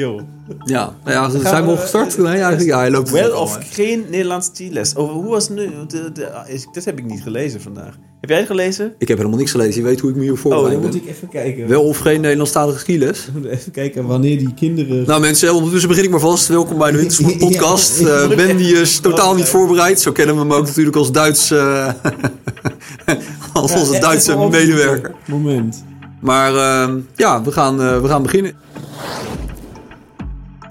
Yo. Ja, nou ja zijn we al gestart? Nee, eigenlijk, ja, hij loopt Wel of geen Nederlands les. Over hoe was nu? De, de, is- dit heb ik niet gelezen vandaag. Heb jij het gelezen? Ik heb helemaal niks gelezen. Je weet hoe ik me hier Oh, voorbereid dan moet ik even kijken. Wel of geen Nederlandstalige skiles? We even kijken wanneer die kinderen... Nou mensen, ondertussen begin ik maar vast. Welkom bij de Wintersport podcast. Eh, ben die is totaal niet voorbereid. Zo kennen we hem ook natuurlijk als Duits... eh, als onze Duitse medewerker. Moment. Maar eh, ja, we gaan, eh, we gaan beginnen.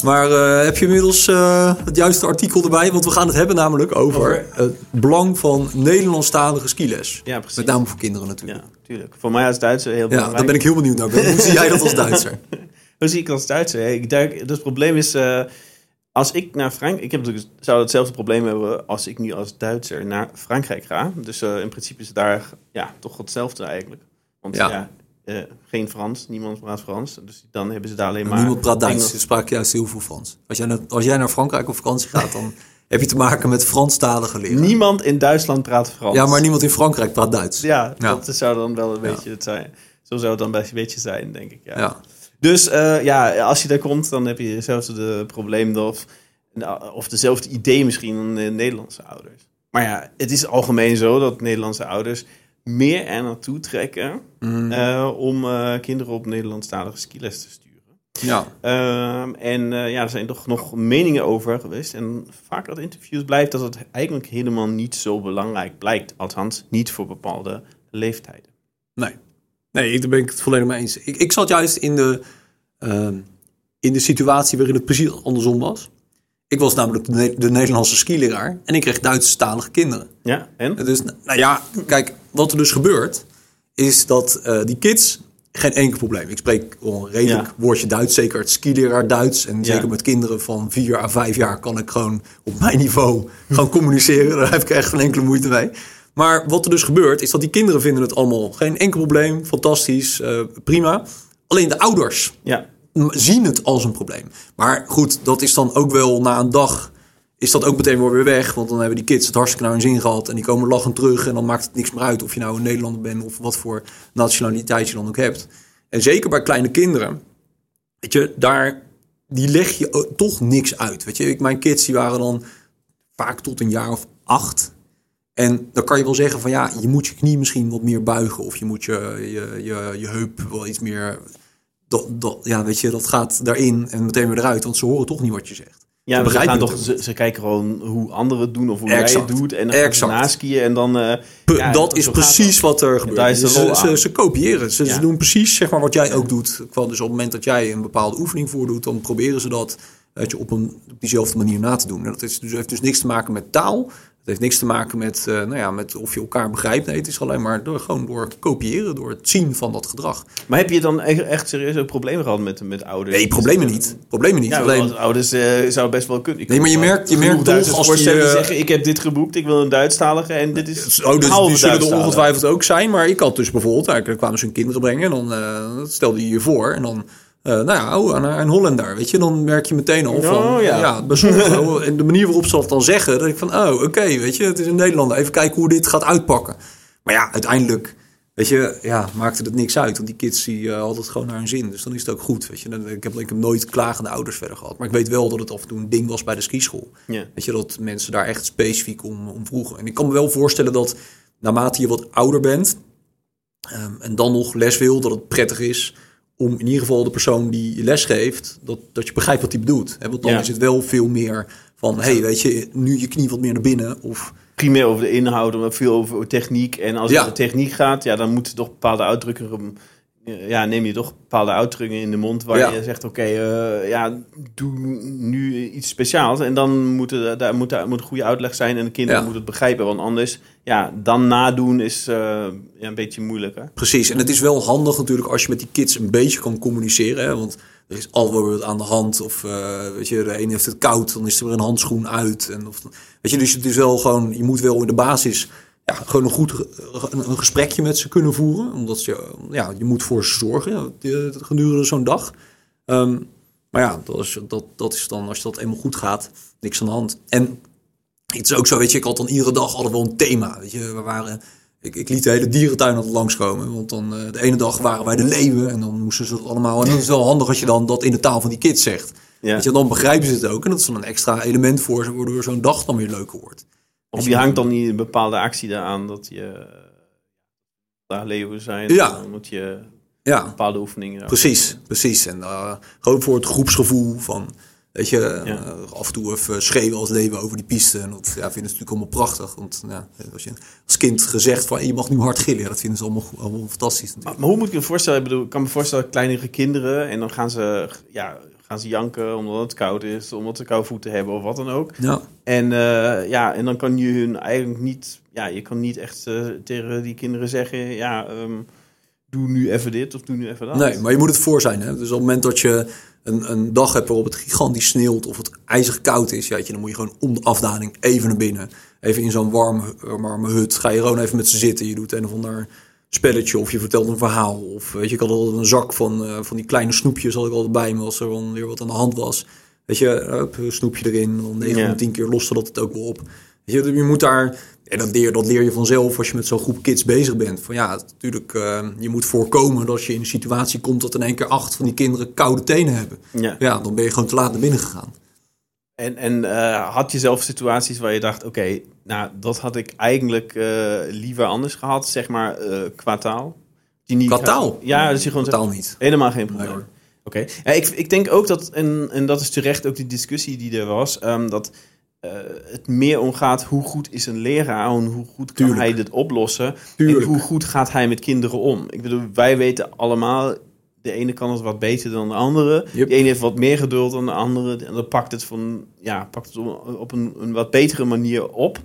Maar eh, heb je inmiddels eh, het juiste artikel erbij? Want we gaan het hebben namelijk over Over? het belang van Nederlandstalige skiles. Ja, precies. Met name voor kinderen natuurlijk. Ja, tuurlijk. Voor mij als Duitser heel Ja, belangrijk. daar ben ik heel benieuwd naar. Ben. Hoe zie jij dat als Duitser? Hoe zie ik als Duitser? Ik duik, dus het probleem is, eh, als ik naar Frankrijk... Ik heb natuurlijk, zou hetzelfde probleem hebben als ik nu als Duitser naar Frankrijk ga. Dus in principe is daar ja, toch hetzelfde eigenlijk. Want Ja. ja, eh, geen Frans, niemand praat Frans. Dus dan hebben ze daar alleen maar... Niemand praat Duits. Ze spraken juist heel veel Frans. Als jij, naar, als jij naar Frankrijk op vakantie gaat, dan heb je te maken met Franstalige leraar. Niemand in Duitsland praat Frans. Ja, maar niemand in Frankrijk praat Duits. Ja, Ja. dat zou dan wel een beetje het zijn. Zo zou het dan best een beetje zijn, denk ik. Ja. Ja. Dus eh, ja, als je daar komt, dan heb je hetzelfde probleem of, of dezelfde idee misschien dan de Nederlandse ouders. Maar ja, het is algemeen zo dat Nederlandse ouders meer er naartoe trekken Mm. eh, om eh, kinderen op Nederlandstalige skiles te sturen. ja. Ehm, en eh, ja, er zijn toch nog meningen over geweest. En vaak uit interviews blijft dat het eigenlijk helemaal niet zo belangrijk blijkt. Althans, niet voor bepaalde leeftijden. Nee. Nee, daar ben ik het volledig mee eens. Ik, ik zat juist in de, ehm, in de situatie waarin het precies andersom was. Ik was namelijk de Nederlandse skileraar en ik kreeg Duitsstalige kinderen. Ja, en? Dus, nou ja, kijk, wat er dus gebeurt, is dat eh, die kids geen enkel probleem. Ik spreek een redelijk Ja. woordje Duits, zeker het skileraar Duits. En Ja. zeker met kinderen van 4 à 5 jaar kan ik gewoon op mijn niveau gewoon communiceren. Daar heb ik echt geen enkele moeite mee. Maar wat er dus gebeurt, is dat die kinderen vinden het allemaal geen enkel probleem, fantastisch, eh, prima. Alleen de ouders Ja, zien het als een probleem. Maar goed, dat is dan ook wel na een dag is dat ook meteen weer weg. Want dan hebben die kids het hartstikke naar hun zin gehad. En die komen lachend terug. En dan maakt het niks meer uit of je nou een Nederlander bent of wat voor nationaliteit je dan ook hebt. En zeker bij kleine kinderen, weet je, daar die leg je toch niks uit. Weet je, ik, mijn kids die waren dan vaak tot een jaar of acht. En dan kan je wel zeggen van ja, je moet je knie misschien wat meer buigen. Of je moet je, je, je, je heup wel iets meer dat, dat, ja, weet je, dat gaat daarin en meteen weer eruit, want ze horen toch niet wat je zegt. Ja ze, gaan toch, ze, ze kijken gewoon hoe anderen het doen of hoe jij het doet. En dan Exact. naskiën en dan... eh, ja, dat is precies wat er gebeurt. ze, ze, ze kopiëren. Ze, Ja. doen precies zeg maar, wat jij ook doet. Dus op het moment dat jij een bepaalde oefening voordoet, dan proberen ze dat weet je, op, een, op diezelfde manier na te doen. En dat is, dus, heeft dus niks te maken met taal. Het heeft niks te maken met, eh, nou ja, met of je elkaar begrijpt. Nee, het is alleen maar door, gewoon door kopiëren, door het zien van dat gedrag. Maar heb je dan echt, echt serieus ook problemen gehad met, met ouders? Nee, problemen niet. Problemen niet. Ja, alleen, want ouders eh, zou best wel kunnen. Ik Nee, maar je merkt- je merkt toch als die, voorstellen die zeggen, ik heb dit geboekt, ik wil een Duitsstalige en dit is Oh, dus die zullen er ongetwijfeld ook zijn. Maar ik had dus bijvoorbeeld, nou, dan kwamen ze hun kinderen brengen. En dan eh, stelde je je voor. En dan, eh, nou ja, oh, een, een Hollander, weet je. Dan merk je meteen al van, Oh, ja. oh, en de manier waarop ze dat dan zeggen. Dat ik van, oh, oké, weet je, het is een Nederlander. Even kijken hoe dit gaat uitpakken. Maar ja, uiteindelijk, weet je, ja, maakte het niks uit. Want die kids, die eh, hadden het gewoon naar hun zin. Dus dan is het ook goed, weet je. Ik heb, ik heb nooit klagende ouders verder gehad. Maar ik weet wel dat het af en toe een ding was bij de skischool. Ja. Weet je, dat mensen daar echt specifiek om, om vroegen. En ik kan me wel voorstellen dat naarmate je wat ouder bent ehm, en dan nog les wil, dat het prettig is om in ieder geval de persoon die je les geeft, dat, dat je begrijpt wat hij bedoelt. Hè? Want dan Ja. is het wel veel meer van, hey, weet je, nu je knie wat meer naar binnen. Of Primair over de inhoud, maar veel over techniek. En als Ja. het over techniek gaat, ja, dan moeten toch bepaalde uitdrukken... Ja, neem je toch bepaalde uitdrukkingen in de mond waar Ja. je zegt, oké, eh, ja, doe nu iets speciaals. En dan moet er, daar moet, daar moet een goede uitleg zijn en de kinderen Ja. moeten het begrijpen. Want anders, ja, dan nadoen is eh, ja, een beetje moeilijker. Precies, en het is wel handig natuurlijk als je met die kids een beetje kan communiceren. Hè? Want er is wel wat aan de hand. Of eh, weet je, de een heeft het koud, dan is er weer een handschoen uit. En of, weet je, dus het is wel gewoon, je moet wel in de basis ja, gewoon een goed ge- een, gesprekje met ze kunnen voeren. Omdat je, ja, je moet voor ze zorgen ja, die- gedurende zo'n dag. Ehm, maar ja, dat is, dat, dat is dan, als dat eenmaal goed gaat, niks aan de hand. En het is ook zo, weet je, ik had dan iedere dag hadden we wel een thema. Weet je, we waren Ik, ik liet de hele dierentuin altijd langskomen. Want dan eh, de ene dag waren wij de leeuwen. En dan moesten ze dat allemaal. En dat is wel handig als je dan dat in de taal van die kids zegt. Ja. Weet je, dan begrijpen ze het ook. En dat is dan een extra element voor ze. Waardoor zo'n dag dan weer leuker wordt. Of je hangt dan niet een bepaalde actie eraan dat je daar leeuwen zijn. Ja. Dan moet je Ja, bepaalde oefeningen. precies. Precies. En eh, gewoon voor het groepsgevoel van... Weet je, eh, af en toe even schreeuwen als leeuwen over die piste. En dat ja, vinden ze natuurlijk allemaal prachtig. Want ja, als je als kind gezegd van je mag nu hard gillen. Dat vinden ze allemaal, allemaal fantastisch. Maar, maar hoe moet ik me voorstellen? Ik bedoel, ik kan me voorstellen kleinere kinderen en dan gaan ze, ja, gaan ze janken omdat het koud is, omdat ze koude voeten hebben of wat dan ook. Ja. En eh, ja, en dan kan je hun eigenlijk niet, ja, je kan niet echt eh, tegen die kinderen zeggen, ja, ehm, doe nu even dit of doe nu even dat. Nee, maar je moet het voor zijn. Hè? Dus op het moment dat je een, een dag hebt waarop het gigantisch sneeuwt of het ijzig koud is, ja, dan moet je gewoon om de afdaling even naar binnen. Even in zo'n warme, warme hut. Ga je gewoon even met ze zitten. Je doet een of ander spelletje of je vertelt een verhaal. Of weet je, ik had altijd een zak van, eh, van die kleine snoepjes had ik altijd bij me als er dan weer wat aan de hand was. Weet je, een snoepje erin. Dan 9 Ja. van 10 keer loste dat het ook wel op. Weet je, je moet daar, en dat leer, dat leer je vanzelf als je met zo'n groep kids bezig bent. Van ja, natuurlijk, eh, je moet voorkomen dat je in een situatie komt dat in één keer acht van die kinderen koude tenen hebben. Ja. Ja, dan ben je gewoon te laat naar binnen gegaan. En, en eh, had je zelf situaties waar je dacht, oké, nou, dat had ik eigenlijk eh, liever anders gehad, zeg maar, eh qua taal? Die niet Qua taal? Ja, dus je gewoon Totaal niet. helemaal geen probleem. Nee. Oké, ja, ik, ik denk ook dat, en, en dat is terecht ook die discussie die er was, ehm, dat eh, het meer omgaat hoe goed is een leraar en hoe goed kan Tuurlijk. hij dit oplossen Tuurlijk. en hoe goed gaat hij met kinderen om. Ik bedoel, wij weten allemaal, de ene kan het wat beter dan de andere. Yep. De ene heeft wat meer geduld dan de andere en dan pakt het, van, ja, pakt het op- een, een wat betere manier op.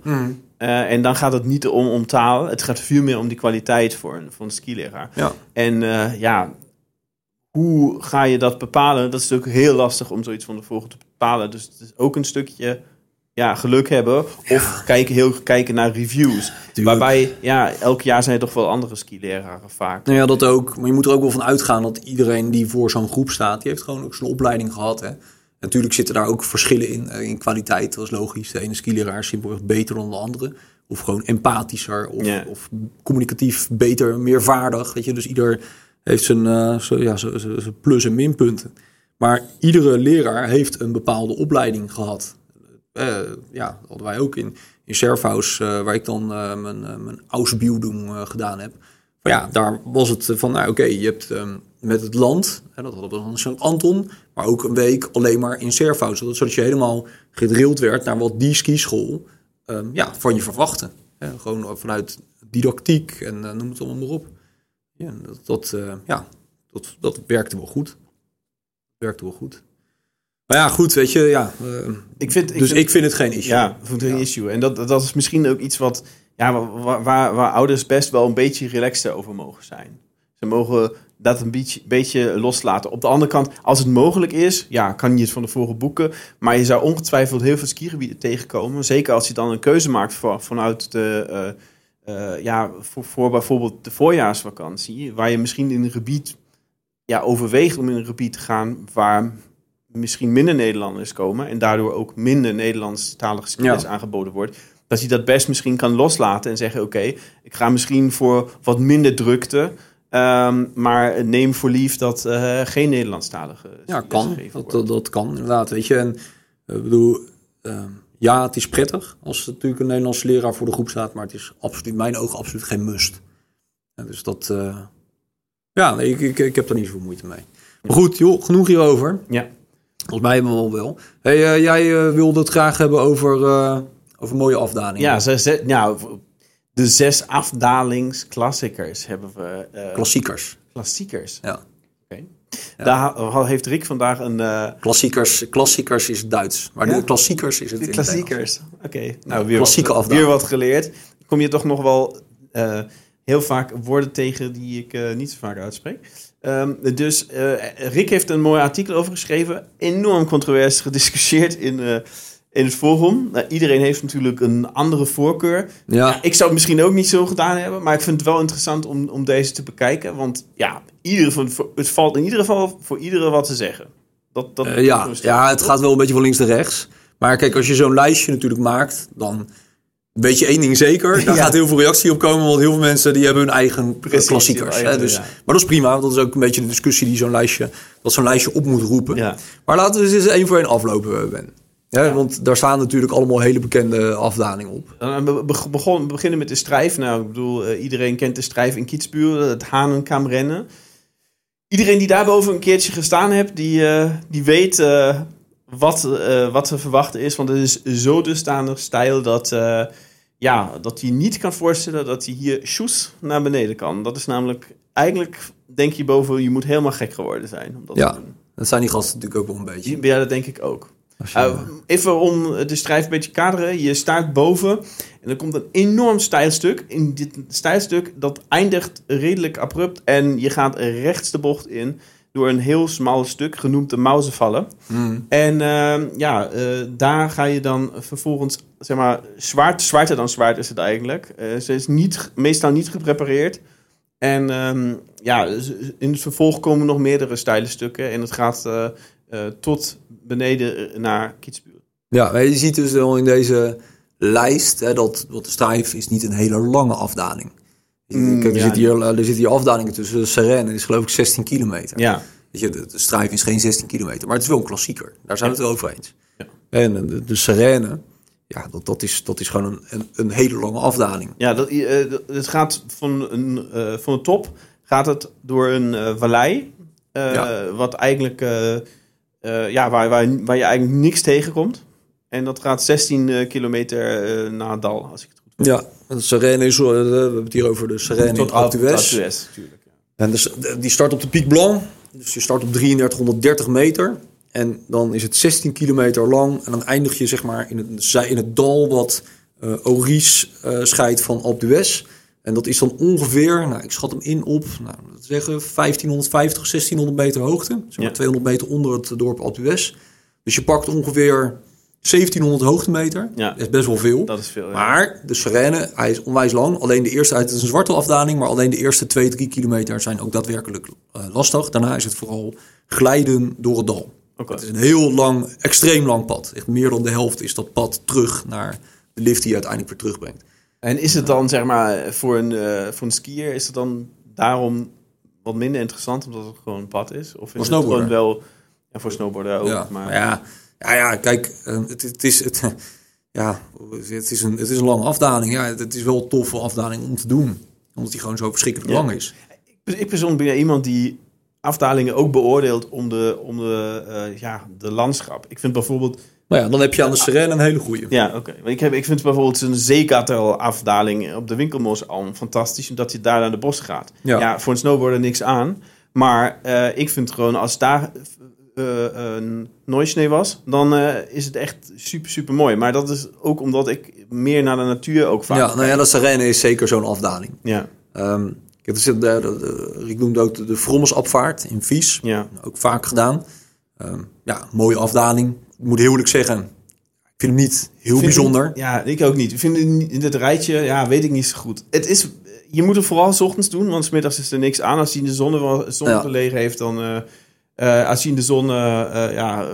Eh, en dan gaat het niet om, om taal, het gaat veel meer om die kwaliteit voor een, voor een skileraar. Ja. En eh, ja, hoe ga je dat bepalen? Dat is natuurlijk heel lastig om zoiets van tevoren te bepalen. Dus het is ook een stukje ja, geluk hebben. Of kijken, heel kijken naar reviews. Waarbij, ja, elk jaar zijn er toch wel andere skileraren vaak. Nou ja, dat ook. Maar je moet er ook wel van uitgaan dat iedereen die voor zo'n groep staat, die heeft gewoon ook zijn opleiding gehad. Hè. Natuurlijk zitten daar ook verschillen in, eh, in kwaliteit. Dat is logisch. De ene skileraar is simpelweg beter dan de andere. Of gewoon empathischer. Of, of communicatief beter, meer vaardig. Weet je? Dus ieder heeft zijn, eh, zijn, ja, zijn zijn plus- en minpunten. Maar iedere leraar heeft een bepaalde opleiding gehad. Eh, ja, hadden wij ook in, in eh, waar ik dan eh, mijn, uh, mijn gedaan heb. Ja, daar was het van, nou oké, je hebt ehm, met het land, hè, dat hadden we dan in St. Anton, maar ook een week alleen maar in Serfhaus. Zodat, je helemaal gedrild werd naar wat die skischool ehm, ja, van je verwachtte. Hè, gewoon vanuit didactiek en noem het allemaal maar op. Ja, dat, ja, dat, dat werkte wel goed. Werkte wel goed. Maar ja, goed, weet je, ja. eh, Ik vind, ik dus vind- ik vind het geen issue. Ja, vind het een issue. En dat, dat is misschien ook iets wat, ja, waar, waar, waar ouders best wel een beetje relaxter over mogen zijn. Ze mogen dat een beetje, beetje loslaten. Op de andere kant, als het mogelijk is, ja, kan je het van tevoren boeken. Maar je zou ongetwijfeld heel veel skigebieden tegenkomen. Zeker als je dan een keuze maakt voor, vanuit de, eh, eh, ja, voor, voor bijvoorbeeld de voorjaarsvakantie. Waar je misschien in een gebied, ja, overweegt om in een gebied te gaan waar misschien minder Nederlanders komen. En daardoor ook minder Nederlandstalige Ja. aangeboden wordt. Dat je dat best misschien kan loslaten en zeggen: Oké, ik ga misschien voor wat minder drukte. ehm, maar neem voor lief dat eh, geen Nederlandstalige Ja, kan. Dat, dat, dat kan inderdaad, weet je. En eh, ik bedoel, eh, ja, het is prettig als er natuurlijk een Nederlandse leraar voor de groep staat, maar het is absoluut, mijn ogen, absoluut geen must. Dus dat, eh, ja, nee, ik, ik, ik heb daar niet zoveel moeite mee. Maar goed, joh, genoeg hierover. Ja. Volgens mij hebben we wel wel. Hey, eh, jij eh, wilde het graag hebben over, eh, over mooie afdalingen. Ja, ze, ze- nou, de zes afdalingsklassiekers hebben we. Klassiekers. klassiekers. Ja. Oké. Daar heeft Rick vandaag een. Klassiekers, klassiekers is Duits, maar Ja? de klassiekers is het. Klassiekers. Oké, nou weer, Klassieke wat, weer wat geleerd. Kom je toch nog wel heel vaak woorden tegen die ik niet zo vaak uitspreek. Ehm, dus eh, Rick heeft een mooi artikel over geschreven. Enorm controversieel gediscussieerd in, eh, in het forum. Nou, iedereen heeft natuurlijk een andere voorkeur. Ja, Ik zou het misschien ook niet zo gedaan hebben, maar ik vind het wel interessant om, om deze te bekijken. Want ja, van, het valt in ieder geval voor iedere wat te zeggen. Dat, dat Eh, ja, ja, het gaat wel een beetje van links naar rechts. Maar kijk, als je zo'n lijstje natuurlijk maakt, dan Weet je één ding zeker? Daar Ja. gaat heel veel reactie op komen. Want heel veel mensen die hebben hun eigen Precies, klassiekers. hè, dus, ja. Maar dat is prima. want Dat is ook een beetje de discussie die zo'n lijstje, dat zo'n lijstje op moet roepen. Ja. Maar laten we eens één voor één aflopen, Ben. Ja, Want daar staan natuurlijk allemaal hele bekende afdalingen op. Dan we begon, we beginnen met de strijf. Nou, ik bedoel, eh, iedereen kent de strijf in Kietsbuur, het Hanenkamrennen. Iedereen die daarboven een keertje gestaan heeft, die, eh, die weet eh, wat, eh, wat te verwachten is. Want het is zo dusdanig stijl dat, eh, ja, dat je niet kan voorstellen dat hij hier shoes naar beneden kan. Dat is namelijk, eigenlijk denk je boven, je moet helemaal gek geworden zijn. Om dat Ja. te doen. Dat zijn die gasten natuurlijk ook wel een beetje. Ja, dat denk ik ook. Je- Uh, even om de strijf een beetje kaderen. Je staat boven en er komt een enorm stijlstuk. In dit stijlstuk dat eindigt redelijk abrupt. En je gaat rechts de bocht in door een heel smal stuk genoemd de Mauzenvallen. Mm. En ehm, ja, eh, daar ga je dan vervolgens, zeg maar, zwaard, zwaarder dan zwaard is het eigenlijk. Eh, ze is niet, meestal niet geprepareerd. En ehm, ja, in het vervolg komen nog meerdere steile stukken. En het gaat eh, tot beneden naar Kietsbuur. Ja, je ziet dus wel in deze lijst hè, dat, dat de stijf is niet een hele lange afdaling. Mm, Kijk, er, ja. zit hier, er zitten hier afdalingen tussen. Serene is geloof ik 16 kilometer. Ja, Weet je, de, de strijf is geen 16 kilometer, maar het is wel een klassieker. Daar zijn we het wel over eens. Ja. En de, de Serene, ja, dat, dat, is, dat is gewoon een, een, een hele lange afdaling. ja dat, eh, het gaat van, een, eh, van de top gaat het door een eh, vallei. eh. Wat eigenlijk, eh, eh, ja, waar, waar, waar je eigenlijk niks tegenkomt. En dat gaat 16 eh, kilometer eh, naar het dal, als ik het. Ja, de Serene is, eh, we hebben het hier over de Serene Tot Alpe d'Huez. Natuurlijk. ja. En dus, die start op de Pic Blanc. Dus je start op 3330 meter. En dan is het 16 kilometer lang. En dan eindig je zeg maar in het, in het dal wat eh Oris eh, scheidt van Alpe d'Huez. En dat is dan ongeveer, nou, ik schat hem in op, nou, zeggen 1550, 1600 meter hoogte. Zeg maar Ja. 200 meter onder het dorp Alpe d'Huez. Dus je pakt ongeveer 1700 hoogtemeter. Ja. Dat is best wel veel. Dat is veel. ja. Maar de Serene, hij is onwijs lang. Alleen de eerste, het is een zwarte afdaling, maar alleen de eerste 2, 3 kilometer zijn ook daadwerkelijk eh, lastig. Daarna is het vooral glijden door het dal. Het is een heel lang, extreem lang pad. Echt meer dan de helft is dat pad terug naar de lift die je uiteindelijk weer terugbrengt. En is het dan, zeg maar, voor een, eh, voor een skier, is het dan daarom wat minder interessant, omdat het gewoon een pad is? Of is het gewoon wel, ja, voor snowboarden ook, ja, maar... maar ja, ja, ja, kijk, eh, het, het is... Het, ja, het is, een, het is een lange afdaling. Ja, het is wel een toffe afdaling om te doen. Omdat die gewoon zo verschrikkelijk Ja. lang is. Ik persoonlijk ben iemand die afdalingen ook beoordeelt om de, om de, eh, ja, de landschap. Ik vind bijvoorbeeld... Nou ja, dan heb je aan de Serene een hele goeie. Ja, oké. Ik, heb, ik vind bijvoorbeeld een zeekatel afdaling op de Winkelmosalm fantastisch, omdat je daar naar de bos gaat. Ja. Ja, voor een snowboarder niks aan. Maar eh, ik vind gewoon, als daar nooisnee was, dan eh, is het echt super, super mooi. Maar dat is ook omdat ik meer naar de natuur ook vaak Ja, nou ja, Serene is zeker zo'n afdaling. ja, Ehm kijk, er zit de, de, de- ik noemde ook de, de in Vies. ja. Ook vaak gedaan. Ehm, ja, mooie afdaling. Ik moet heel eerlijk zeggen, ik vind hem niet heel Vind bijzonder. ik- ja, ik ook niet. Ik vind het in dit rijtje, ja, weet ik niet zo goed. Het is, je moet het vooral 's ochtends doen, want 's middags is er niks aan. Als hij in de zon, wel- zon Ja. gelegen heeft, dan... eh, als hij in de zon, eh, ja,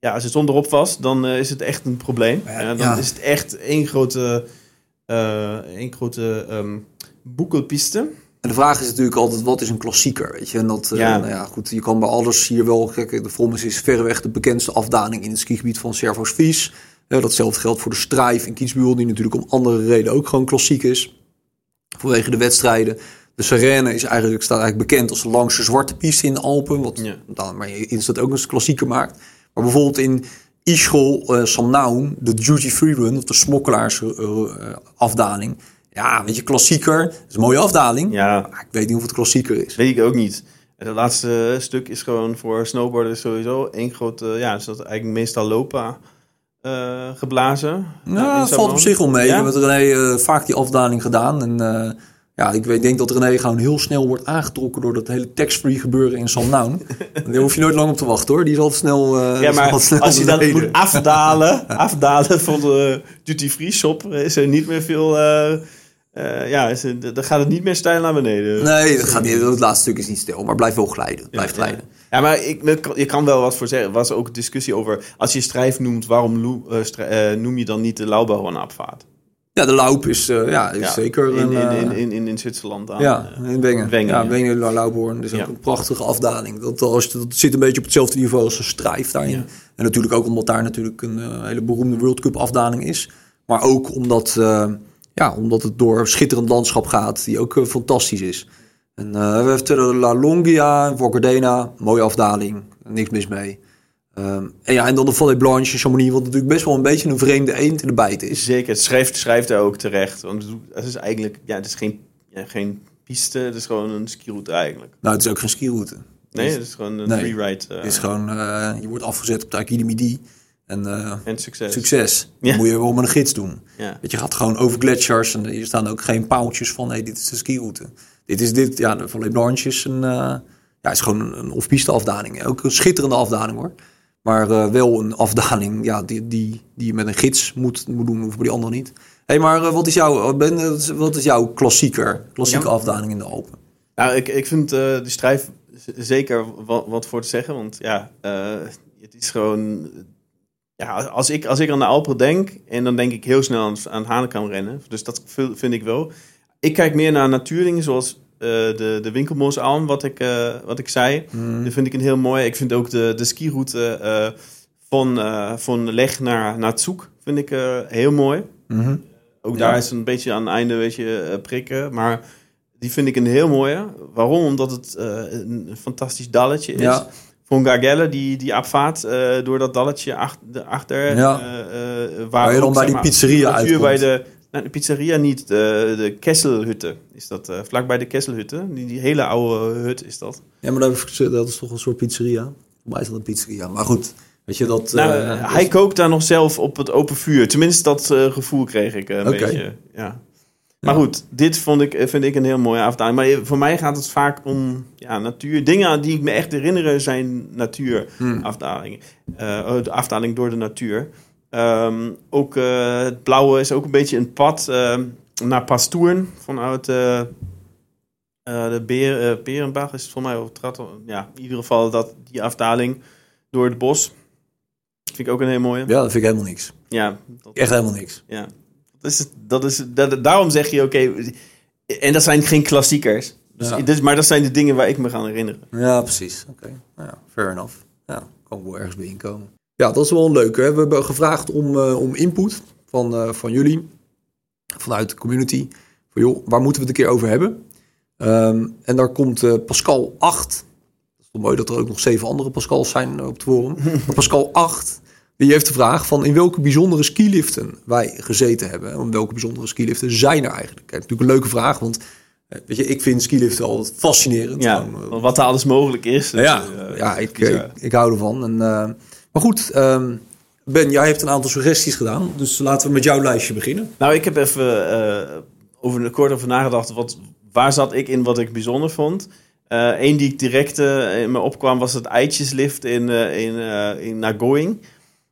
ja, als de zon erop was, dan eh, is het echt een probleem. Dan ja. is het echt één grote, één grote ehm, boekelpiste. En de vraag is natuurlijk altijd, wat is een klassieker? Weet je? En dat, Ja. nou ja, goed, je kan bij alles hier wel... Kijk, de Vrommes is verreweg de bekendste afdaling in het skigebied van Servos Vies. Datzelfde geldt voor de Strijf in Kietsbuur, die natuurlijk om andere redenen ook gewoon klassiek is. Vanwege de wedstrijden. De Serene is eigenlijk, staat eigenlijk bekend als de langste zwarte piste in de Alpen. Wat Ja. dan, maar is dat ook een klassieker maakt. Maar bijvoorbeeld in Ischol, eh Samnaun, de duty free run, of de smokkelaars eh, afdaling. Ja, weet je, klassieker. Dat is een mooie afdaling. Ja, Maar ik weet niet of het klassieker is. weet ik ook niet. En Het laatste stuk is gewoon voor snowboarders sowieso één grote, ja, is dat eigenlijk meestal lopa eh, geblazen. Nou, in het valt op zich wel mee. Ja? Ik heb met René eh, vaak die afdaling gedaan. En ja, ik weet, denk dat René gewoon heel snel wordt aangetrokken door dat hele tax-free gebeuren in Samnaun. Daar hoef je nooit lang op te wachten hoor. Die is altijd snel. eh, Ja, maar snel als je dat beneden. moet afdalen, afdalen van de duty-free shop, is er niet meer veel. eh, eh, ja, is dan gaat het niet meer stijl naar beneden. Nee, dat gaat niet. Het laatste stuk is niet stil, maar blijf wel glijden. Blijf Ja, glijden. Ja, maar ik, je kan wel wat voor zeggen. Er was ook een discussie over. Als je strijf noemt, waarom noem je dan niet de Lauberhorn-abvaart? Ja, de Laup is, eh, ja, is Ja, zeker in, een... in, eh, in, in, in, Zwitserland. Aan, ja, eh, in Wengen. Wengen, ja, ja. Wengen, Lauwborn. Dat is ook Ja. een prachtige afdaling. Dat, als, dat zit een beetje op hetzelfde niveau als een strijf daarin. Ja. En natuurlijk ook omdat daar natuurlijk een hele beroemde World Cup afdaling is. Maar ook omdat, ja, omdat het door een schitterend landschap gaat, die ook fantastisch is. En we hebben verder La Longia, Vorcadena, mooie afdaling, niks mis mee. Ehm, en ja, en dan de Vallée Blanche, Chamonix, wat natuurlijk best wel een beetje een vreemde eend in de bijt is. Zeker, het schrijft, schrijft daar ook terecht. Want het is eigenlijk, ja, het is geen, ja, geen piste, het is gewoon een skiroute eigenlijk. Nou, het is ook geen skiroute. Nee, het is gewoon een Nee. freeride. eh, Het is gewoon, eh, je wordt afgezet op de Akili Midi. En eh, en succes. succes. Ja. Moet je wel met een gids doen. Ja. Dat je gaat gewoon over gletsjers en hier staan ook geen paaltjes van, hey, dit is de skiroute. Dit is dit, ja, de Vallée Blanche is een, eh, ja, is gewoon een, een off-piste afdaling. Ook een schitterende afdaling hoor. Maar eh, wel een afdaling ja, die, die, die je met een gids moet, moet doen, of bij die andere niet. Hé, hey, maar eh, wat, is jouw, ben, eh, wat is jouw klassieker, klassieke Ja. afdaling in de Alpen? Nou, ik, ik vind die strijf zeker wat, wat voor te zeggen. Want ja, het is gewoon... Ja, als ik, als ik aan de Alpen denk, en dan denk ik heel snel aan, aan Hanekam rennen. Dus dat vind ik wel. Ik kijk meer naar natuurdingen zoals eh, de, de Winkelmoosalm, wat ik, eh, wat ik zei. Dat vind ik een heel mooi. Ik vind ook de, de skiroute eh, van, van Leg naar, naar Zoek vind ik heel mooi. Mhm. Ook Ja. daar is een beetje aan het einde weet je, prikken. Maar die vind ik een heel mooie. Waarom? Omdat het een fantastisch dalletje is. Ja. Von Gargelle, die, die afvaart door dat dalletje achter. achter Ja. waar Waar je dan bij die pizzeria uitkomt. bij de, nou, de pizzeria niet, de, de Kesselhutte is dat. eh vlakbij de Kesselhutte. Die, die hele oude hut is dat. Ja, maar dat, is toch een soort pizzeria? Voor mij is dat een pizzeria. Maar goed, weet je dat... Nou, eh, hij kookt daar nog zelf op het open vuur. Tenminste, dat eh, gevoel kreeg ik eh, een beetje. Ja. Maar goed, dit vond ik, eh, vind ik een heel mooie afdaling. Maar voor mij gaat het vaak om ja, natuur. Dingen die ik me echt herinneren zijn natuurafdalingen. Eh, de afdaling door de natuur. Ehm, ook eh, het blauwe is ook een beetje een pad eh, naar Pastoern. Vanuit eh, de Beer, Berenbach is het voor mij. Ja, in ieder geval dat, die afdaling door het bos. Vind ik ook een heel mooie. Ja, dat vind ik helemaal niks. Ja, dat, Echt helemaal niks. ja. Dat is, dat is, dat, daarom zeg je, oké, en dat zijn geen klassiekers. Dus, Ja. dus, maar dat zijn de dingen waar ik me ga herinneren. Ja, precies. Oké, nou ja, fair enough. Ja, kan ik wel ergens bij inkomen. Ja, dat is wel een leuke. hè. We hebben gevraagd om, eh, om input van, eh, van jullie, vanuit de community. Van, joh, waar moeten we het een keer over hebben? Ehm, en daar komt eh, Pascal 8. Dat is wel mooi dat er ook nog zeven andere Pascals zijn op het forum. maar Pascal 8, die heeft de vraag van in welke bijzondere skiliften wij gezeten hebben. En welke bijzondere skiliften zijn er eigenlijk? Kijk, natuurlijk een leuke vraag, want weet je, ik vind skiliften altijd fascinerend. Ja, wat er alles mogelijk is. dus, ja, eh, ja ik, ik, ik hou ervan. En, maar goed, ehm, Ben, jij hebt een aantal suggesties gedaan. Dus laten we met jouw lijstje beginnen. Nou, ik heb even eh, over, kort over nagedacht. Wat, waar zat ik in wat ik bijzonder vond? Eén die ik direct eh, in me opkwam was het eitjeslift in, eh, in, eh, in Nagoing.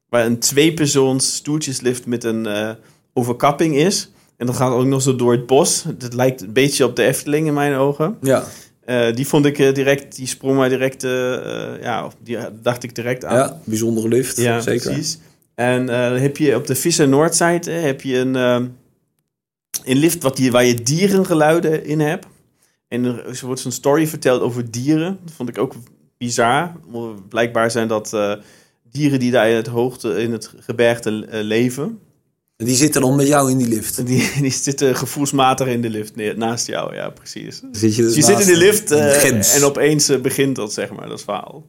Waar een tweepersoons stoeltjeslift met een eh, overkapping is. En dat gaat ook nog zo door het bos. Dat lijkt een beetje op de Efteling in mijn ogen. Ja, Eh, die vond ik eh, direct, die sprong mij direct, eh, ja, of die dacht ik direct aan. ja bijzondere lift. Ja, zeker. precies. En dan heb je op de Visser Noordzijde heb je een, ehm, een lift wat die, waar je dierengeluiden in hebt. En er wordt zo'n story verteld over dieren. Dat vond ik ook bizar. Blijkbaar zijn dat dieren die daar in het hoogte, in het gebergte leven. Die zitten dan met jou in die lift. Die, die zitten gevoelsmatig in de lift naast jou, ja, precies. Zit je, dus je zit in de lift eh, en opeens eh, begint dat, zeg maar, dat verhaal.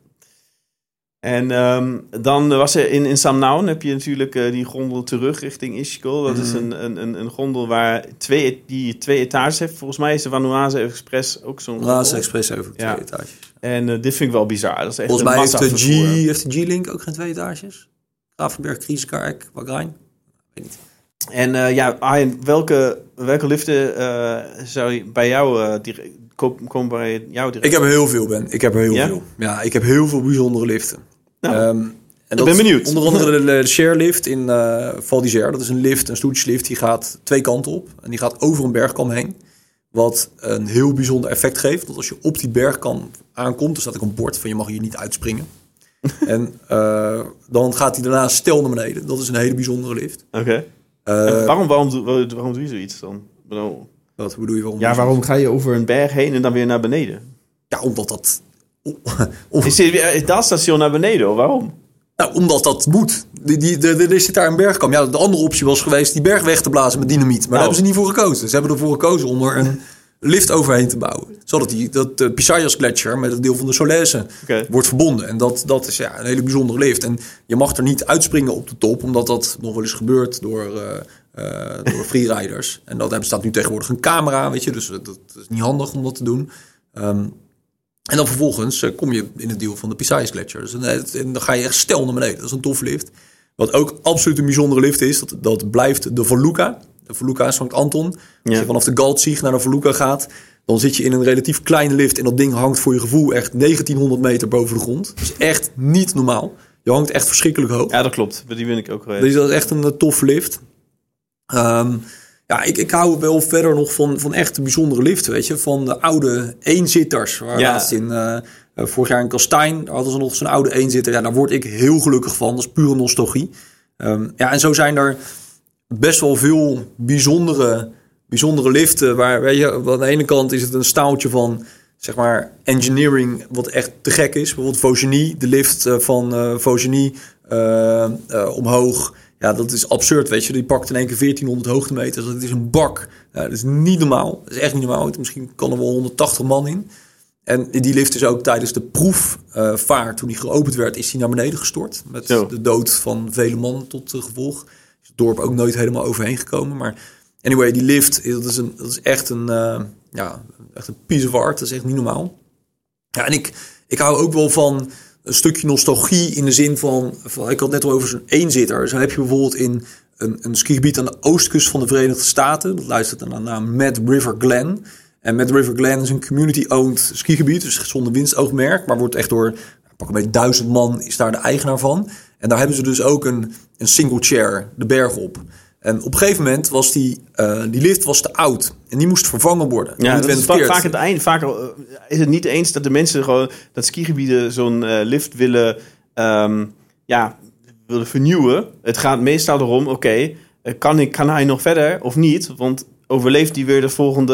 En ehm, dan was er in, in Samnaun heb je natuurlijk eh, die gondel terug richting Ischgl. Dat is Mhm. een, een, een, gondel waar twee, die twee etages heeft. Volgens mij is de Vanuase Express ook zo'n gondel. Express over Ja. twee etages. En dit vind ik wel bizar. Dat is echt Volgens mij heeft de, G, heeft de G-Link ook geen twee etages. Gravenberg, Kriesekerk, Wagrijn. Weet niet. En eh, ja, Arjen, welke, welke liften eh, zou je bij jou uh, direct, ko- komen bij jou direct? Ik heb er heel veel, Ben. Ik heb er heel Ja? veel. Ja, ik heb heel veel bijzondere liften. Nou, Ehm, en dat ben benieuwd. Onder andere de, de sharelift in Val d'Isère. Dat is een lift, een stoeltjeslift. Die gaat twee kanten op. En die gaat over een bergkam heen. Wat een heel bijzonder effect geeft. Want als je op die bergkam aankomt, er staat ook een bord van je mag hier niet uitspringen. en eh, dan gaat hij daarna stel naar beneden. Dat is een hele bijzondere lift. Oké. Eh, waarom, waarom, doe- waarom, waarom doe je zoiets dan? Bedoel, wat hoe bedoel je? Waarom? ja, waarom ga je over een berg heen en dan weer naar beneden? Ja, omdat dat... om- Is dit weer het daalstation naar beneden? Hoor. Waarom? Nou, omdat dat moet. Die, die, de, er zit daar een bergkam. Ja, de andere optie was geweest die berg weg te blazen met dynamiet. Maar daar Oh. hebben ze niet voor gekozen. Ze hebben ervoor gekozen om er een lift overheen te bouwen. Zodat die, dat de Pisayas Gletsjer met het deel van de Oké. wordt verbonden. En dat, dat is ja, een hele bijzondere lift. En je mag er niet uitspringen op de top, omdat dat nog wel eens gebeurt door, eh eh, door freeriders. En dat staat nu tegenwoordig een camera, weet je. Dus dat, dat is niet handig om dat te doen. Ehm, en dan vervolgens eh, kom je in het deel van de Pisayas Gletsjer. Dus eh, en dan ga je echt stel naar beneden. Dat is een toffe lift. Wat ook absoluut een bijzondere lift is, dat, dat blijft de Voluca. De Voluca is van Anton. Als je vanaf de Galtzig naar de Voluca gaat, dan zit je in een relatief kleine lift. En dat ding hangt voor je gevoel echt 1900 meter boven de grond. Dat is echt niet normaal. Je hangt echt verschrikkelijk hoog. Ja, dat klopt. Die ben ik ook geweest. Dus dat is echt een eh, tof lift. Ehm, ja, ik, ik hou wel verder nog van, van echt bijzondere liften, weet je. Van de oude eenzitters. Waar Ja. laatst in, eh, eh, vorig jaar in Kastijn hadden ze nog zo'n oude eenzitter. Ja, daar word ik heel gelukkig van. Dat is pure nostalgie. Ehm, ja, en zo zijn er best wel veel bijzondere, bijzondere liften. Waar, weet je, aan de ene kant is het een staaltje van, zeg maar, engineering wat echt te gek is. Bijvoorbeeld Vosgenie, de lift eh, van eh, omhoog. Ja, dat is absurd, weet je. Die pakt in één keer 1400 hoogtemeters. Dat is een bak. Ja, dat is niet normaal. Dat is echt niet normaal. Misschien kan er wel 180 man in. En die lift is ook tijdens de proefvaart, toen die geopend werd, is die naar beneden gestort. Met Zo. de dood van vele mannen tot gevolg. Is het dorp ook nooit helemaal overheen gekomen. Maar anyway, die lift, dat is, een, dat is echt, een, eh, ja, echt een piece of art. Dat is echt niet normaal. Ja, en ik, ik hou ook wel van een stukje nostalgie in de zin van, van ik had net al over zo'n eenzitter. Zo heb je bijvoorbeeld in een, een skigebied aan de oostkust van de Verenigde Staten. Dat luistert dan naar Mad River Glen. En Mad River Glen is een community-owned skigebied, dus zonder winstoogmerk, maar wordt echt door pak een beetje duizend man is daar de eigenaar van. En daar hebben ze dus ook een, een single chair de berg op. En op een gegeven moment was die, eh, die lift was te oud en die moest vervangen worden. Ja, dat is wend va- verkeerd. vaak het einde. Vaak eh, is het niet eens dat de mensen gewoon dat skigebieden zo'n eh, lift willen, ehm, ja, willen vernieuwen. Het gaat meestal erom, oké, kan, ik, kan hij nog verder of niet? Want overleeft hij weer de volgende...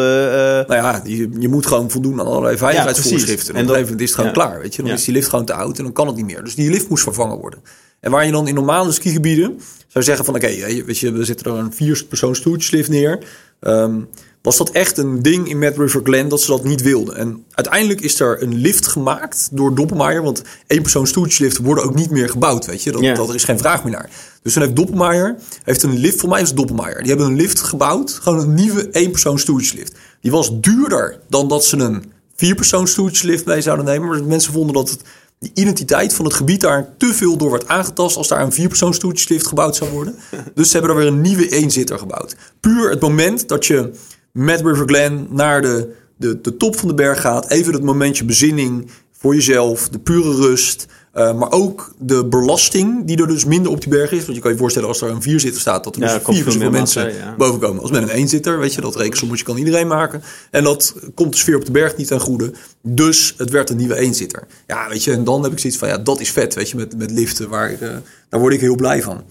Nou ja, je, je moet gewoon voldoen aan allerlei veiligheidsvoorschriften. en op een dat- gegeven moment is het gewoon ja. klaar. Weet je? Dan Ja. is die lift gewoon te oud en dan kan het niet meer. Dus die lift moest vervangen worden. En waar je dan in normale skigebieden zou zeggen van... oké, weet je, we zetten er een vierpersoons stoeltjeslift neer. Ehm, was dat echt een ding in Mad River Glen dat ze dat niet wilden. En uiteindelijk is er een lift gemaakt door Doppelmayr. Want één persoon stoeltjesliften worden ook niet meer gebouwd, weet je. Dat, dat er is geen vraag meer naar. Dus toen heeft Doppelmayr heeft een lift, voor mij is het Doppelmayr. Die hebben een lift gebouwd, gewoon een nieuwe één persoon stoeltjeslift. Die was duurder dan dat ze een vier persoon stoeltjeslift mee zouden nemen. Maar mensen vonden dat het, die identiteit van het gebied daar te veel door werd aangetast als daar een vier persoon stoeltjeslift gebouwd zou worden. Dus ze hebben er weer een nieuwe eenzitter gebouwd. Puur het moment dat je met River Glen naar de, de, de top van de berg gaat. Even het momentje bezinning voor jezelf. De pure rust. Eh, maar ook de belasting die er dus minder op die berg is. Want je kan je voorstellen als er een vierzitter staat... dat er Ja, dus er vier veel zoveel mensen ja. boven komen. Als met een eenzitter, weet je, dat rekensommetje kan iedereen maken. En dat komt de sfeer op de berg niet ten goede. Dus het werd een nieuwe eenzitter. Ja, weet je, en dan heb ik zoiets van... ja, dat is vet, weet je, met, met liften. Waar, eh, daar word ik heel blij van.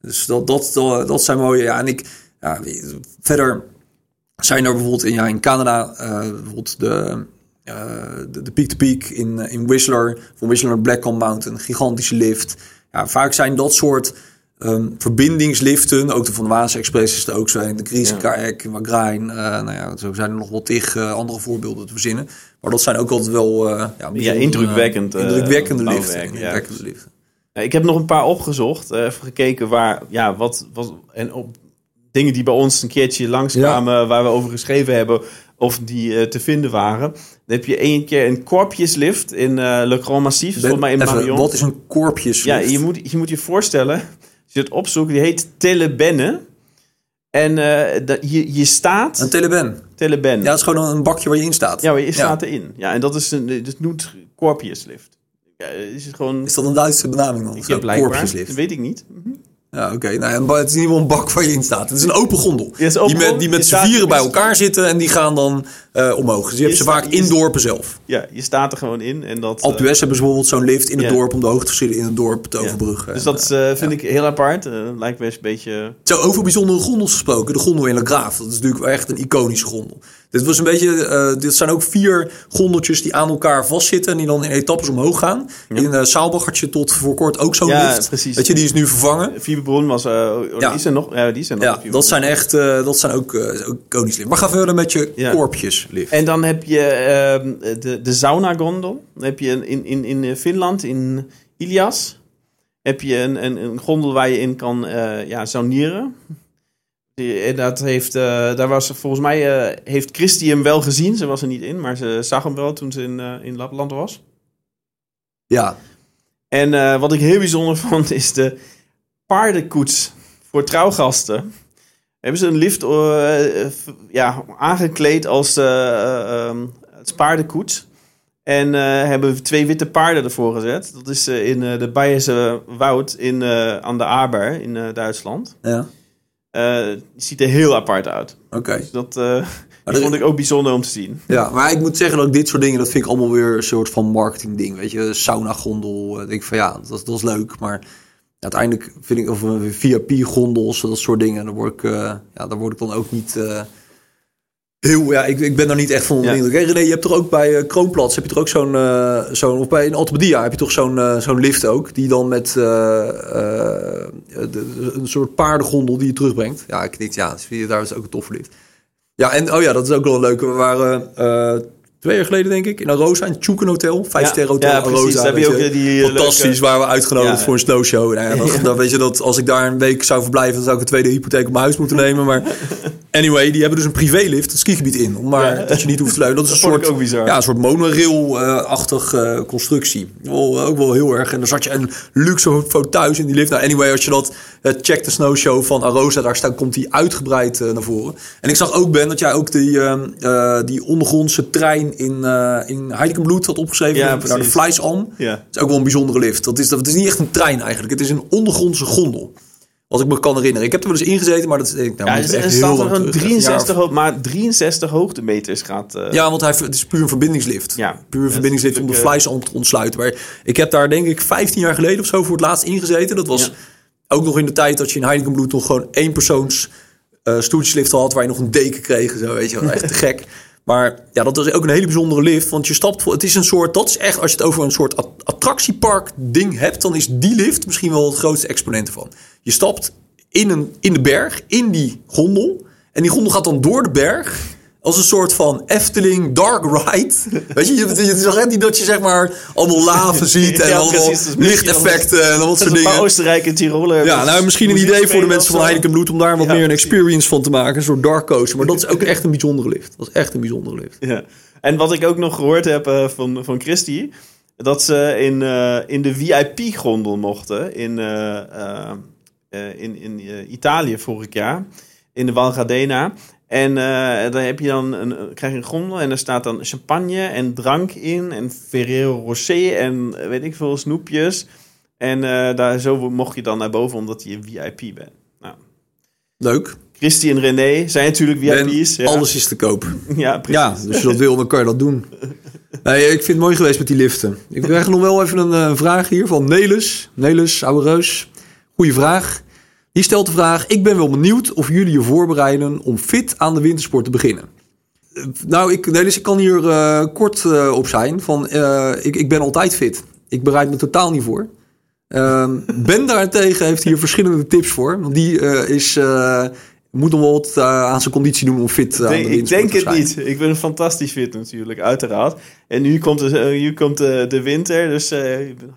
Dus dat, dat, dat, dat zijn mooie... Ja, en ik... Ja, verder zijn er bijvoorbeeld in, ja, in Canada eh, bijvoorbeeld de, de, de Peak to Peak in, eh, in Whistler, van Whistler naar Blackcomb Mountain, een gigantische lift. Ja, vaak zijn dat soort ehm, verbindingsliften, ook de Van de Express is er ook zo een, de Grise Ja. Wagrain, eh nou ja, zo zijn er nog wel tig eh, andere voorbeelden te verzinnen. Maar dat zijn ook altijd wel eh, ja, indrukwekkend, indrukwekkende liften. bouwwerk, ja, indrukwekkende precies. liften. Ja, Ik heb nog een paar opgezocht. even gekeken waar, ja, wat, wat en op dingen die bij ons een keertje langskwamen, waar we over geschreven hebben, of die eh, te vinden waren. Dan heb je één keer een korpjeslift in eh Le Grand Massif, volgens mij in Even, Marion. wat is een korpjes? Ja, je moet, je moet je voorstellen, als je het opzoekt, die heet Telebenne. En eh, dat- je, je staat... Een teleben. Telebenne. Ja, dat is gewoon een bakje waar je in staat. Ja, maar je staat erin. Ja, en dat is een, dat noemt korpjeslift. Ja, is het gewoon... Is dat een Duitse benaming dan? Blijkbaar. korpjeslift. Dat weet ik niet. Mhm. Ja, oké. Nou, ja, het is in ieder geval een bak waar je in staat. Het is een open gondel. Open die met, die met z'n vieren bij elkaar zitten en die gaan dan eh, omhoog. Dus je hebt ze vaak in dorpen zelf. Ja, je staat er gewoon in. En dat, Alpe eh, hebben ze bijvoorbeeld zo'n lift in het dorp om de hoogteverschillen in het dorp te overbruggen. Dus dat eh, vind ik heel apart. Lijkt best een beetje... Zo, over bijzondere gondels gesproken. De gondel in La Graaf. Dat is natuurlijk wel echt een iconische gondel. Dit was een beetje, eh, dit zijn ook vier gondeltjes die aan elkaar vastzitten. En die dan in etappes omhoog gaan. In uh, Saalbach had je tot voor kort ook zo'n Ja, lift. precies. Weet je, die is nu vervangen. Fieberbron was... eh oh, Ja. Die zijn nog... Ja, die zijn nog. Ja, dat zijn echt, eh, dat zijn ook, eh ook iconisch lift. Maar ga verder met je Ja. korpjes lift. En dan heb je ehm, de, de sauna-gondel. Dan heb je in, in, in eh, Finland, in Ilias, heb je een, een, een gondel waar je in kan eh, ja, saunieren. En dat heeft, eh, daar was volgens mij, eh, heeft Christy hem wel gezien. Ze was er niet in, maar ze zag hem wel toen ze in, eh, in Lapland was. Ja, En wat ik heel bijzonder vond, is de paardenkoets voor trouwgasten. Hebben ze een lift ja, aangekleed als eh, eh, ehm, het paardenkoets. En hebben we twee witte paarden ervoor gezet. Dat is in de Bayerse Woud in, aan de Aber in Duitsland. ja. Eh, ziet er heel apart uit. oké. Dus dat, eh, er- vond ik ook bijzonder om te zien. Ja, maar ik moet zeggen dat ik dit soort dingen, dat vind ik allemaal weer een soort van marketing ding. Weet je, sauna gondel. eh, denk ik van ja, dat, dat is leuk. Maar uiteindelijk vind ik, of VIP gondels, dat soort dingen. Daar word ik, ja, daar word ik dan ook niet heel, ja, ik, ik ben daar niet echt van onder de indruk. René, je hebt toch ook bij eh, Kroonplatz, heb je toch ook zo'n, eh, zo'n of bij een Altabadia heb je toch zo'n, eh, zo'n lift ook, die dan met de- een soort paardengondel die je terugbrengt. Ja, ik denk, ja, daar is ook een toffe lift. Ja, en oh ja, dat is ook wel een leuke. We waren twee jaar geleden, denk ik, in Arosa, het Tjoeken Hotel. Vijf Ja, ster hotel ja, precies. Arosa. Daar heb je ook, die, Fantastisch, leuke- waar we uitgenodigd Ja. voor een snowshow. Nou ja, dan, dan weet je dat als ik daar een week zou verblijven, dan zou ik een tweede hypotheek op mijn huis moeten nemen. Maar anyway, die hebben dus een privélift, het skigebied in. Om maar Ja. dat je niet hoeft te luiden. Dat is Dat een soort, ook bizar. Ja, een soort monorail-achtig eh, constructie. Wel, ook wel heel erg. En dan zat je een luxe thuis in die lift. Nou, anyway, als je dat eh, checkt, de snowshow van Arosa, daar staat, komt die uitgebreid eh, naar voren. En ik zag ook, Ben, dat jij ook die, eh, eh, die ondergrondse trein in, eh in Heiligenbloed had opgeschreven. Ja, naar de. Fleisalm. Ja. Dat is ook wel een bijzondere lift. Dat is, dat is niet echt een trein eigenlijk. Het is een ondergrondse gondel. Wat ik me kan herinneren. Ik heb er wel eens ingezeten, maar dat is nou, Ja, er echt staat heel er een terug. Echt een jaar 63, of- ho- maar 63 hoogtemeters gaat... eh, Ja, want hij, het is puur een verbindingslift. Ja. Puur een verbindingslift om de natuurlijk, Fleisalm te ontsluiten. Maar ik heb daar denk ik 15 jaar geleden of zo voor het laatst ingezeten. Dat was Ja. ook nog in de tijd dat je in Heiligenbloed nog gewoon één persoons eh stoeltjeslift had... waar je nog een deken kreeg zo, weet je wel. Echt te gek. Maar ja, dat is ook een hele bijzondere lift. Want je stapt, voor- het is een soort, dat is echt, als je het over een soort at- attractiepark ding hebt, dan is die lift misschien wel het grootste exponent ervan. Je stapt in, een, in de berg, in die gondel. En die gondel gaat dan door de berg. Als een soort van Efteling Dark Ride. Weet je, je- het is toch echt niet dat je zeg maar allemaal laven ziet en Ja, allemaal precies, lichteffecten en dat Dat soort dingen. Oostenrijk en Tirol. hebben Ja, nou misschien een idee voor de mensen van. Heineken Bloed om daar wat Ja, meer een experience van te maken. Een soort dark coaster. Maar dat is ook echt een bijzondere lift. Dat is echt een bijzondere lift. Ja. En wat ik ook nog gehoord heb eh, van, van Christy, dat ze in, eh, in de VIP-gondel mochten in, eh, in, in Italië vorig jaar, in de Val Gardena. En eh daar heb je dan een, krijg je een gondel en er staat dan champagne en drank in en Ferrero Rocher en eh, weet ik veel snoepjes. En eh, daar zo mocht je dan naar boven omdat je een VIP bent. Nou, Leuk. Christy en René zijn natuurlijk VIP's. ja. alles is te koop. Ja, precies. Ja, dus als je dat wil, dan kan je dat doen. Nee, ik vind het mooi geweest met die liften. Ik krijg nog wel even een vraag hier van Nelis. Nelis, oude reus. Goeie vraag. Die stelt de vraag: Ik ben wel benieuwd of jullie je voorbereiden om fit aan de wintersport te beginnen. Eh, Nou, ik, Nelis, ik kan hier eh, kort eh, op zijn. Van, ik, ik ben altijd fit. Ik bereid me totaal niet voor. Ehm, ben daarentegen heeft hier verschillende tips voor. Want die is, moet nog wel wat aan zijn conditie doen om fit aan de Nee, ik wintersport denk te het niet. Ik ben fantastisch fit natuurlijk, uiteraard. En nu komt de, nu komt de, de winter, dus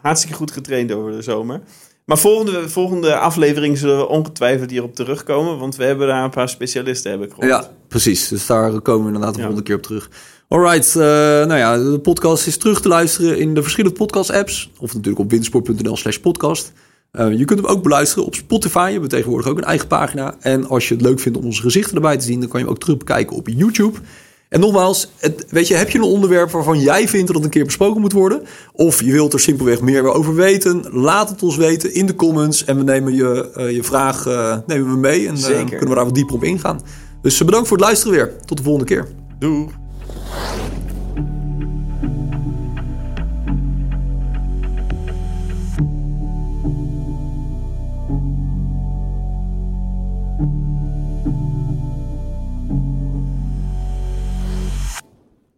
hartstikke goed getraind over de zomer. Maar volgende, volgende aflevering zullen we ongetwijfeld hierop terugkomen, want we hebben daar een paar specialisten, heb ik gehoord. Ja, precies. Dus daar komen we inderdaad de Ja. volgende keer op terug. Alright, eh nou ja, de podcast is terug te luisteren in de verschillende podcast-apps. Of natuurlijk op wintersport.nl slash podcast. Eh, je kunt hem ook beluisteren op Spotify. We hebben tegenwoordig ook een eigen pagina. En als je het leuk vindt om onze gezichten erbij te zien... dan kan je hem ook terug bekijken op YouTube. En nogmaals, het, weet je, heb je een onderwerp waarvan jij vindt dat het een keer besproken moet worden? Of je wilt er simpelweg meer over weten? Laat het ons weten in de comments. En we nemen je, uh, je vraag uh, nemen we mee. En uh, kunnen we daar wat dieper op ingaan. Dus bedankt voor het luisteren weer. Tot de volgende keer. Doei.